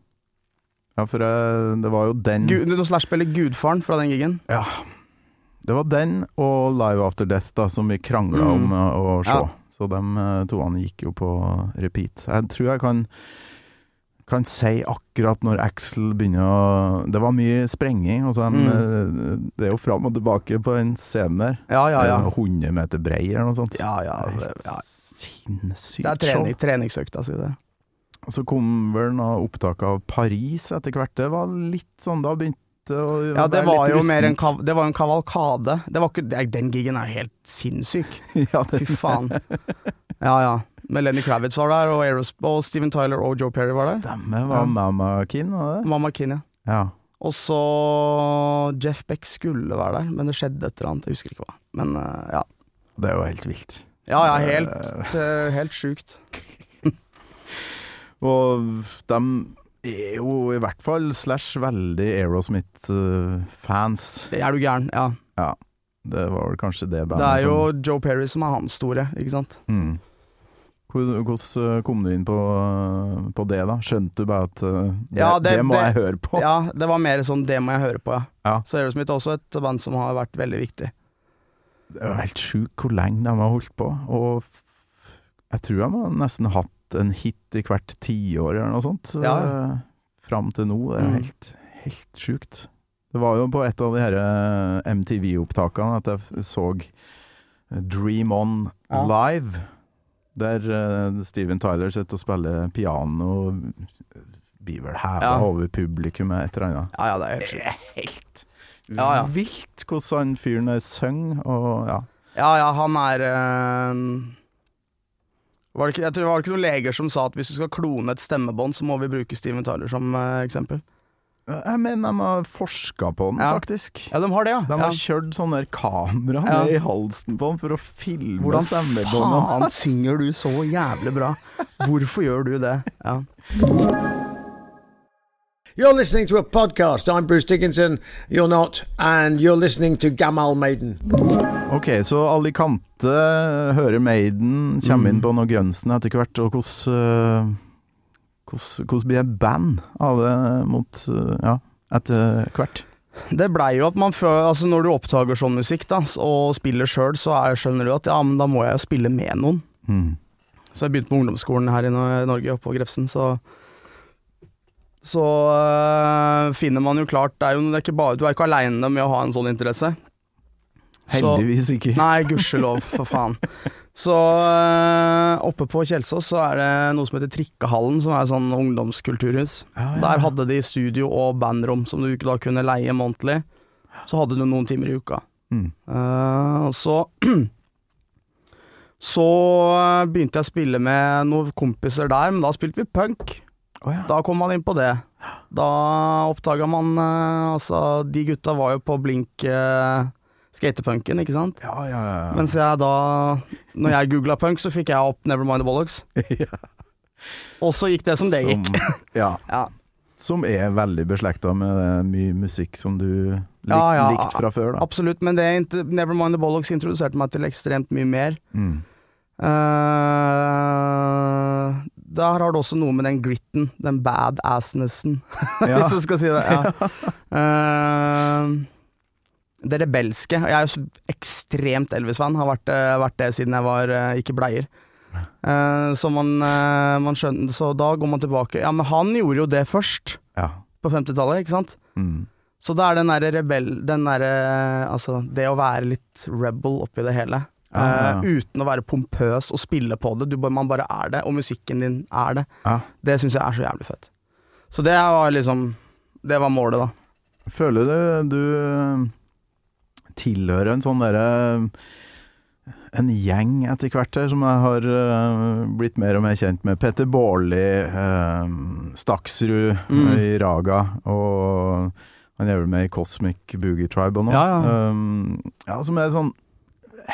Ja, for eh, det var jo den Gud, Du spiller gudfaren fra den gigen. Ja. Det var den og Live After Death da, som vi krangla Mm. om eh, å se. Ja. Så de to toene gikk jo på repeat. Jeg tror jeg kan kan si akkurat når Axel begynner å Det var mye sprenging. Altså en, Mm. eh, Det er jo fram og tilbake på den scenen der. Ja, ja, ja. Eh, 100 meter brei eller noe sånt. Ja, ja, Det ja. Sinnssykt det er trening, treningsøkta si, det. Og så kom vel noe opptak av Paris etter hvert. Det var litt sånn Da begynte det å Ja, det være var jo mer en, rustent. kav, det var en kavalkade. Det var ikke, den gigen er helt sinnssyk. ja, Fy faen. Ja, ja. Men Lenny Kravitz var der, og, Aeros, og Steven Tyler og Joe Perry var der. Stemmer. Var Ja. Mama Kin, var det? Mamma Kin, ja. Ja. Og så Jeff Beck skulle være der, men det skjedde et eller annet. Jeg husker ikke hva. Men eh, ja. Det er jo helt vilt. Ja, ja, helt, Eh, eh, helt sjukt. Og de er jo i hvert fall slash veldig Aerosmith-fans. Er du gæren, ja. Det var vel kanskje det bandet Det er jo Joe Perry som er hans store, ikke sant. mm. Hvordan kom du inn på, på det, da? Skjønte du bare at uh, det, Ja, det, det- må det- jeg høre på? Ja, det var mer sånn det må jeg høre på, ja. Ja. Så Aerosmith er også et band som har vært veldig viktig. Det er jo helt sjukt hvor lenge de har holdt på. Og jeg tror de har nesten hatt en hit i hvert tiår eller noe sånt. Ja. eh, Fram til nå. Det er Mm. helt, helt sjukt. Det var jo på et av de her eh, MTV-opptakene at jeg så Dream On Ja. live. Der eh, Steven Tyler sitter og spiller piano blir vel heva Ja. over publikummet, et eller annet. Ja, ja, det er helt helt Ja, ja. vilt hvordan han fyren der synger, og ja. Ja, ja, han er eh, var det, ikke, jeg tror det ikke noen leger som sa at hvis du skal klone et stemmebånd, så må vi bruke Steven Tyler som eh, eksempel. Jeg mener de har forska på den, Ja. faktisk. Ja, de har det, ja. De ja. har kjørt sånn der kamera Ja. ned i halsen på den for å filme Hvordan stemmebåndene faen hans. synger du så jævlig bra? Hvorfor gjør du det? Ja. You're listening to a podcast. I'm Bruce Dickinson. You're not. And you're listening to Gamal Maiden. Ok, så Alicante hører Maiden, kommer Mm. inn på noe Gunsen etter hvert, og hvordan øh, hvordan- blir det band av det mot øh, ja, etter hvert? Det blei jo at man før, altså når du oppdager sånn musikk da, og spiller sjøl, så er, skjønner du at ja, men da må jeg jo spille med noen. Mm. Så jeg begynte på ungdomsskolen her i Norge, oppe på Grefsen, så så øh, finner man jo klart det er jo, det er ikke bare, Du er ikke aleine med å ha en sånn interesse. Så- Heldigvis ikke. Nei, gudskjelov, for faen. Så øh, oppe på Kjelsås så er det noe som heter Trikkehallen, som er et sånn ungdomskulturhus. Ja, ja. Der hadde de studio og bandrom som du da kunne leie månedlig. Så hadde du noen timer i uka. Mm. Uh, så Så begynte jeg å spille med noen kompiser der, men da spilte vi punk. Å ja. Da kom man inn på det. Da oppdaga man eh, Altså, de gutta var jo på blink uh, skatepunken, ikke sant? Ja, ja, ja. Mens jeg da Når jeg googla punk, så fikk jeg opp Nevermind the Bollocks. ja. Og så gikk det som det gikk. Ja. Ja. Som er veldig beslekta med mye musikk som du lik, Ja, ja. likte fra før, da. Absolutt, men det Nevermind the Bollocks introduserte meg til ekstremt mye mer. Mm. Eh, der har du også noe med den gritten, den badassnessen, Ja. hvis du skal si det. Ja. Uh, det rebelske. Jeg er jo så ekstremt Elvis-fan, har vært, det- vært det siden jeg var eh, ikke bleier. Uh, så man, eh, man skjønner Så da går man tilbake. Ja, men han gjorde jo det først, ja. på 50-tallet, ikke sant? Mm. Så det er den derre rebell... Den derre Altså, det å være litt rebel oppi det hele. Eh, uten å være pompøs og spille på det. Du, man bare er det, og musikken din er det. Ja. Det syns jeg er så jævlig fett. Så det var liksom Det var målet, da. Føler du du eh, tilhører en sånn derre En gjeng etter hvert her som jeg har uh, blitt mer og mer kjent med. Petter Baarli, uh, Staksrud Mm. i Raga, og han er vel med i Cosmic Boogie Tribe og noe. Ja, ja. Um, ja, som er sånn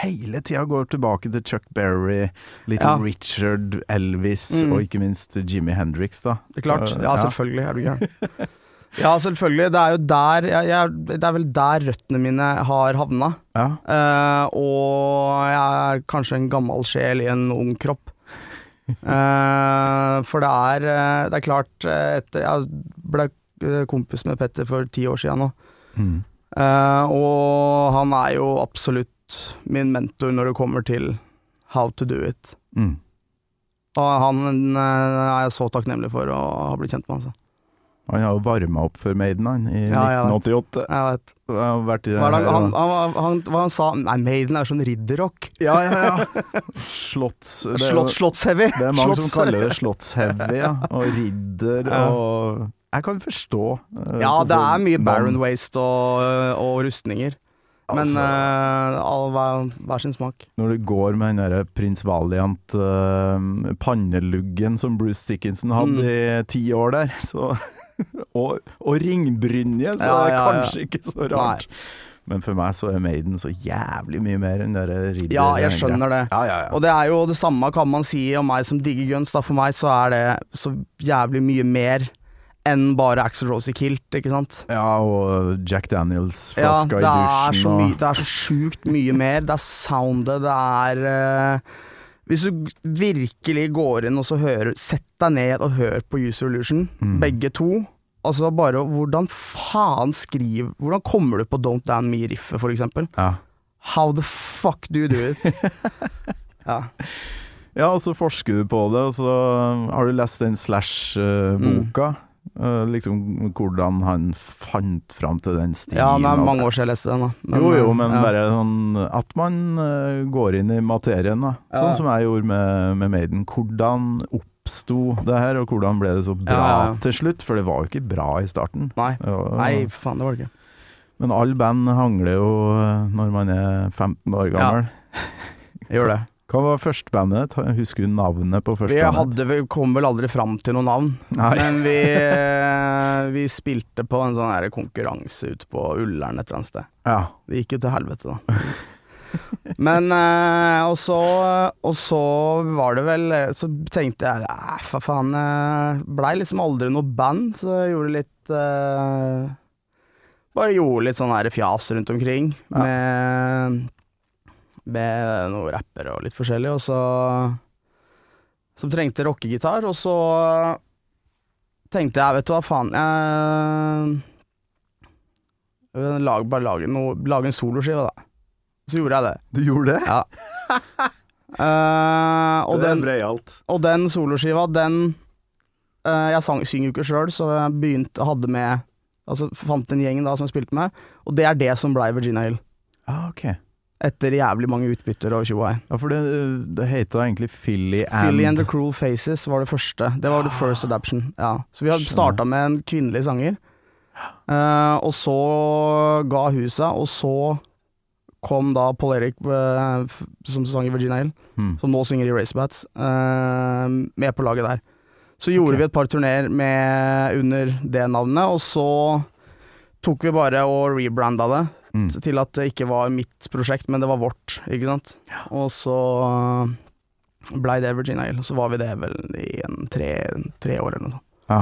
Hele tida går tilbake til Chuck Berry, Little Ja. Richard, Elvis Mm. og ikke minst Jimmy Hendrix, da. Det er klart. Eh, Ja, selvfølgelig er du gæren. Ja, selvfølgelig. Det er jo der jeg, jeg, Det er vel der røttene mine har havna. Ja. Uh, og jeg er kanskje en gammel sjel i en ung kropp. Uh, for det er, det er klart etter, Jeg ble kompis med Petter for ti år siden nå. Mm. Uh, og han er jo absolutt min mentor når det kommer til how to do it. Mm. Og han eh, er jeg så takknemlig for å ha blitt kjent med. Altså. Han har jo varma opp for Maiden, han, i Ja, jeg vet. 1988. Jeg vet. Han vært han, han, han, han, han sa Nei, Maiden er sånn ridderrock. Ja, ja, ja. Slotts... Slott, slottsheavy. Det er mange Slotts- som kaller det slottsheavy, ja. Og ridder Ja. og Jeg kan forstå. eh, Ja, det er mye Baron Waste og, og rustninger. Men Altså- uh, all, hver, hver sin smak. Når du går med den derre prins Valiant-panneluggen panneluggen som Bruce Dickinson hadde Mm. i ti år der, så og, og ringbrynje, så Ja, det er ja, ja. kanskje ikke så rart. Men for meg så er Maiden så jævlig mye mer enn dere der ridder... Ja, jeg skjønner det. Ja, ja, ja. Og det er jo det samme kan man si om meg som digger guns. Da. For meg så er det så jævlig mye mer enn bare Axel Rose i kilt, ikke sant? ja, og Jack Daniels Ja, i dusjen så og det er så sjukt mye mer. Det er soundet, det er uh, Hvis du virkelig går inn og så hører Sett deg ned og hør på User Illusion, Mm. begge to. Altså bare Hvordan faen skriv Hvordan kommer du på Don't Down Me-riffet, for eksempel? ja. How the fuck do you do it? ja. Ja, og så forsker du på det, og så har du lest den Slash-boka. Mm. Liksom hvordan han fant fram til den stilen. ja, det er mange år siden jeg leste den. da Men, jo, jo, eh, men ja. bare sånn at man uh, går inn i materien, da. Sånn Ja. som jeg gjorde med, med Maiden. Hvordan oppsto det her, og hvordan ble det så bra Ja, ja. til slutt? For det var jo ikke bra i starten. Nei. Ja, Nei, faen, det var det ikke. Men alle band hangler jo eh, når man er 15 år gammel. Gjør det. Hva var førstebandet? Husker du navnet på Vi, hadde, kom vel aldri fram til noe navn, Nei. men vi, eh, vi spilte på en sånn konkurranse ute på Ullern et eller annet sted. Ja. Det gikk jo til helvete, da. Men eh, og så, og så var det vel Så tenkte jeg Æh, for faen eh, Blei liksom aldri noe band, så jeg gjorde litt eh, Bare gjorde litt sånn her fjas rundt omkring Ja. med Med noen rappere og litt forskjellig, og så Som trengte rockegitar, og så tenkte jeg, vet du hva faen jeg jeg vil bare lage, no, lage en soloskive, da. Så gjorde jeg det. Du gjorde det? Ja. uh, og, det den, breialt. og den soloskiva, den uh, Jeg sang, synger jo ikke sjøl, så jeg begynte hadde med Altså fant en gjeng da som jeg spilte med, og det er det som blei Virginia Hill. Ah, ok. Etter jævlig mange utbytter og tjohei. Ja, for det, det heter egentlig Philly and Philly and the Cruel Faces var det første. Det var the first adaption. Ja. Så vi hadde starta med en kvinnelig sanger, uh, og så ga hun seg, og så kom da Paul Erik, eh, som sang i Virginia Hill, Hmm. som nå synger i Racebats, uh, med på laget der. Så gjorde okay. vi et par turneer under det navnet, og så tok vi bare og rebranda det Mm. til at det ikke var mitt prosjekt, men det var vårt, ikke sant. Og så blei det Virginia Hill, og så var vi det vel i en tre, tre år eller noe sånt. Ja.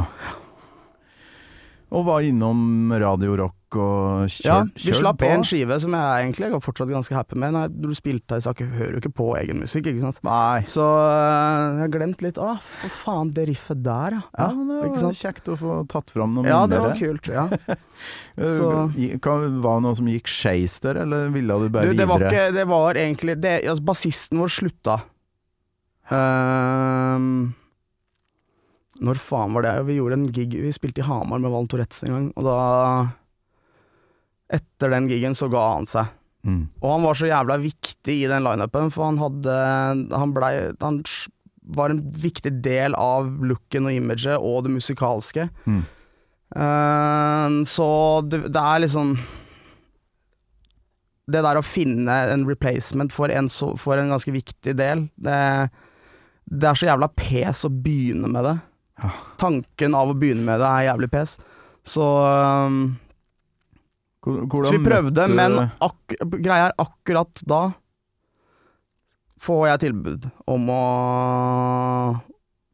Og var innom Radio Rock og kjør, Ja, vi slapp én en skive som jeg egentlig er fortsatt ganske happy med. Når du spilte her, så hører du ikke på egen musikk, ikke sant. Nei. Så øh, jeg har glemt litt Å, for faen, det riffet der, ja. Ja, men det var kjekt å få tatt fram noe Ja, det var kult. Ja. Eh, Så- Var det noe som gikk skeis der, eller ville du bare Du, det var videre? ikke Det var egentlig det, altså, Bassisten vår slutta. Um, når faen var det? Vi gjorde en gig Vi spilte i Hamar med Valen Tourettes en gang, og da Etter den gigen så ga han seg. Mm. Og han var så jævla viktig i den lineupen, for han hadde Han blei Han var en viktig del av looken og imaget og det musikalske. Mm. Uh, så det, det er liksom Det der å finne en replacement for en, så, for en ganske viktig del, det, det er så jævla pes å begynne med det. Ja. Tanken av å begynne med det er jævlig pes. Så Hvor- hvordan så vi prøvde, møtte- men greia er akkurat da får jeg tilbud om å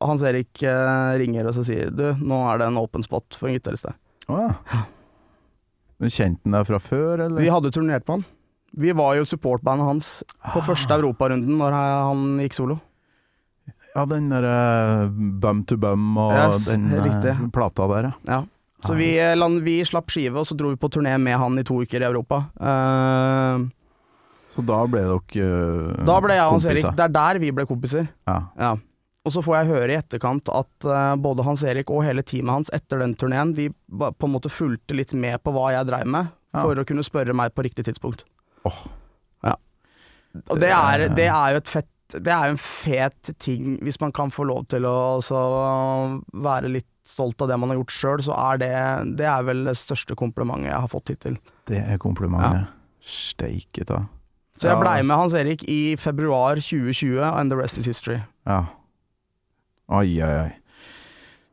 Hans Erik eh, ringer og så sier du, nå er det en open spot for en gitarist her. Oh, ja. Du kjente han deg fra før, eller? Vi hadde turnert på han. Vi var jo supportbandet hans på første europarunden når han gikk solo. Ja, den derre Bum to Bum og Yes, den helt eh, riktig. plata der, ja. Ja. Så vi, land, vi slapp skive, og så dro vi på turné med han i to uker i Europa. Uh, Så da ble dere eh, da ble jeg og Hans Erik. Det er der vi ble kompiser. Ja. Ja. Og så får jeg høre i etterkant at uh, både Hans Erik og hele teamet hans etter den turneen, de på en måte fulgte litt med på hva jeg dreiv med, Ja. for å kunne spørre meg på riktig tidspunkt. Åh. Ja. Og det er, det er jo et fett Det er jo en fet ting, hvis man kan få lov til å altså, være litt stolt av det man har gjort sjøl, så er det Det er vel det største komplimentet jeg har fått hittil. Det er komplimentet. Steike ta. Så jeg blei med Hans Erik i februar 2020, and the rest is history. Ja. Oi, oi, oi.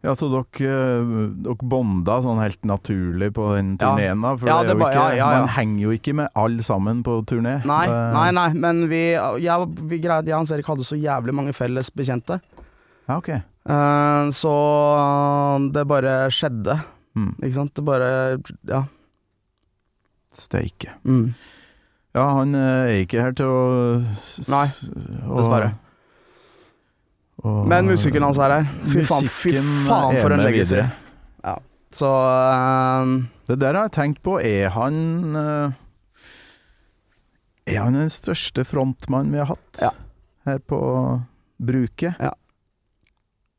Ja, så dere, eh, dere bonda sånn helt naturlig på den Ja. turneen, da? For Ja, det det jo ikke, ja, ja, ja. man henger jo ikke med alle sammen på turné. Nei, nei, nei, men vi, jeg, vi greide, jeg og Hans Erik hadde så jævlig mange felles bekjente. Ja, ok. Eh, så det bare skjedde, Mm. ikke sant. Det bare Ja. Steike. Mm. Ja, han eh, er ikke her til å Nei, dessverre. og- Men musikken hans er her. Fy faen, fy faen for en legacy. Ja, Så eh, Det der har jeg tenkt på. Er han eh, Er han den største frontmann vi har hatt Ja. her på bruket? Ja.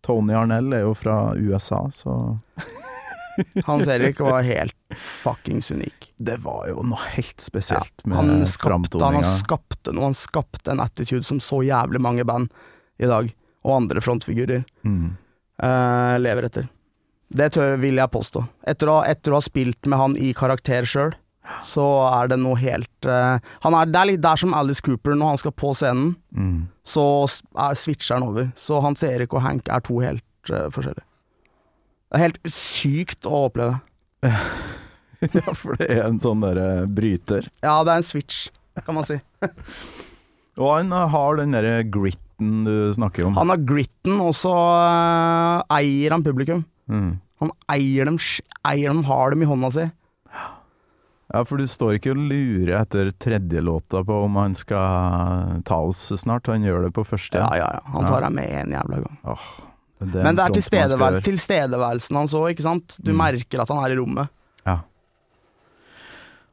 Tony Arnell er jo fra USA, så Hans Erik var helt fuckings unik. Det var jo noe helt spesielt Han med skapte, han skapte noe, han skapte en attitude som så jævlig mange band i dag, og andre frontfigurer, Mm. uh, lever etter. Det tør, vil jeg påstå. Etter å, etter å ha spilt med han i karakter sjøl, så er det noe helt uh, han er, Det er litt der som Alice Cooper når han skal på scenen, Mm. så er, switcher han over. Så Hans Erik og Hank er to helt uh, forskjellige. Det er helt sykt å oppleve. Ja, for det er en sånn derre bryter. Ja, det er en switch, kan man si. Og han har den derre gritten du snakker om. Han har gritten, og så uh, eier han publikum. Mm. Han eier dem, eier dem, har dem i hånda si. Ja, for du står ikke og lurer etter tredje låta på om han skal ta oss snart. Han gjør det på første. Ja, ja, ja. Han tar deg med en jævla gang. en Men det er tilstedeværelsen, tilstedeværelsen hans òg, ikke sant. Du Mm. merker at han er i rommet.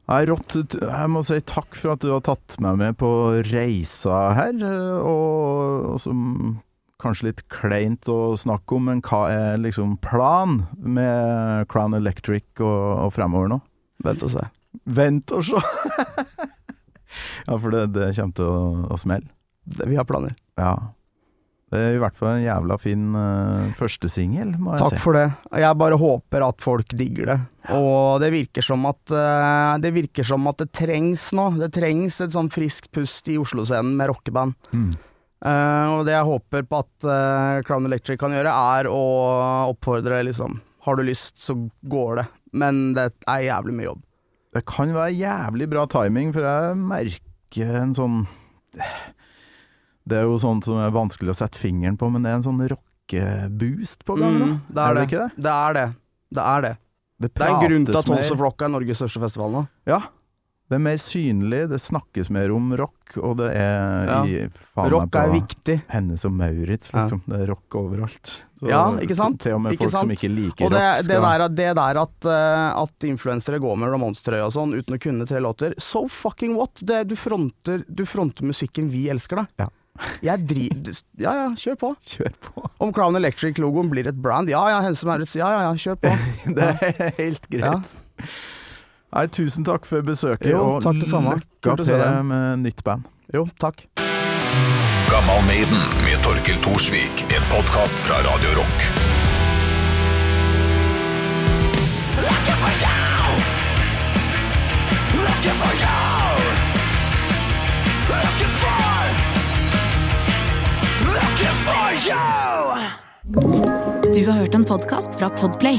Nei, rått. Jeg må si takk for at du har tatt meg med på reisa her, og, og som kanskje litt kleint å snakke om, men hva er liksom plan med Crown Electric og, og fremover nå? Vent og se. Vent og se! ja, for det, det kommer til å, å smelle. Det- Vi har planer. Ja. Det er i hvert fall en jævla fin uh, førstesingel, må jeg Takk si. for det. Jeg bare håper at folk digger det. Og det virker som at uh, Det virker som at det trengs nå. Det trengs et sånn friskt pust i Oslo-scenen med rockeband. Mm. Uh, og det jeg håper på at uh, Crown Electric kan gjøre, er å oppfordre liksom Har du lyst, så går det. Men det er jævlig mye jobb. Det kan være jævlig bra timing, for jeg merker en sånn Det er jo sånn som er vanskelig å sette fingeren på, men det er en sånn rockeboost på gang nå. Mm, det er det. ikke det? Det er det. Det er det. Det, Det er en grunn til at Tons of Rock er Norges største festival nå. Ja. Det er mer synlig, det snakkes mer om rock, og det er Ja. i Rock er viktig. Hennes og Maurits, Ja. liksom. Det er rock overalt. Så Ja, ikke sant? Til og med Ikke folk som ikke liker Og det, rock, det der, det der at, uh, at influensere går med Ramones-trøye og sånn uten å kunne tre låter, so fucking what? Det, du, fronter, du fronter musikken vi elsker, da. Ja. Jeg driter Ja ja, kjør på. kjør på. Om Crown Electric-logoen blir et brand, ja ja, og Maurits, ja ja, ja, kjør på. Det er helt greit. Nei, tusen takk for besøket, Jo, og takk det samme. lykke til med nytt band. Jo, takk. Gammal Maiden med Torkel Thorsvik. En podkast fra Radio Rock. Looking for you. Looking for you. Looking for. Looking for you. Du har hørt en podkast fra Podplay.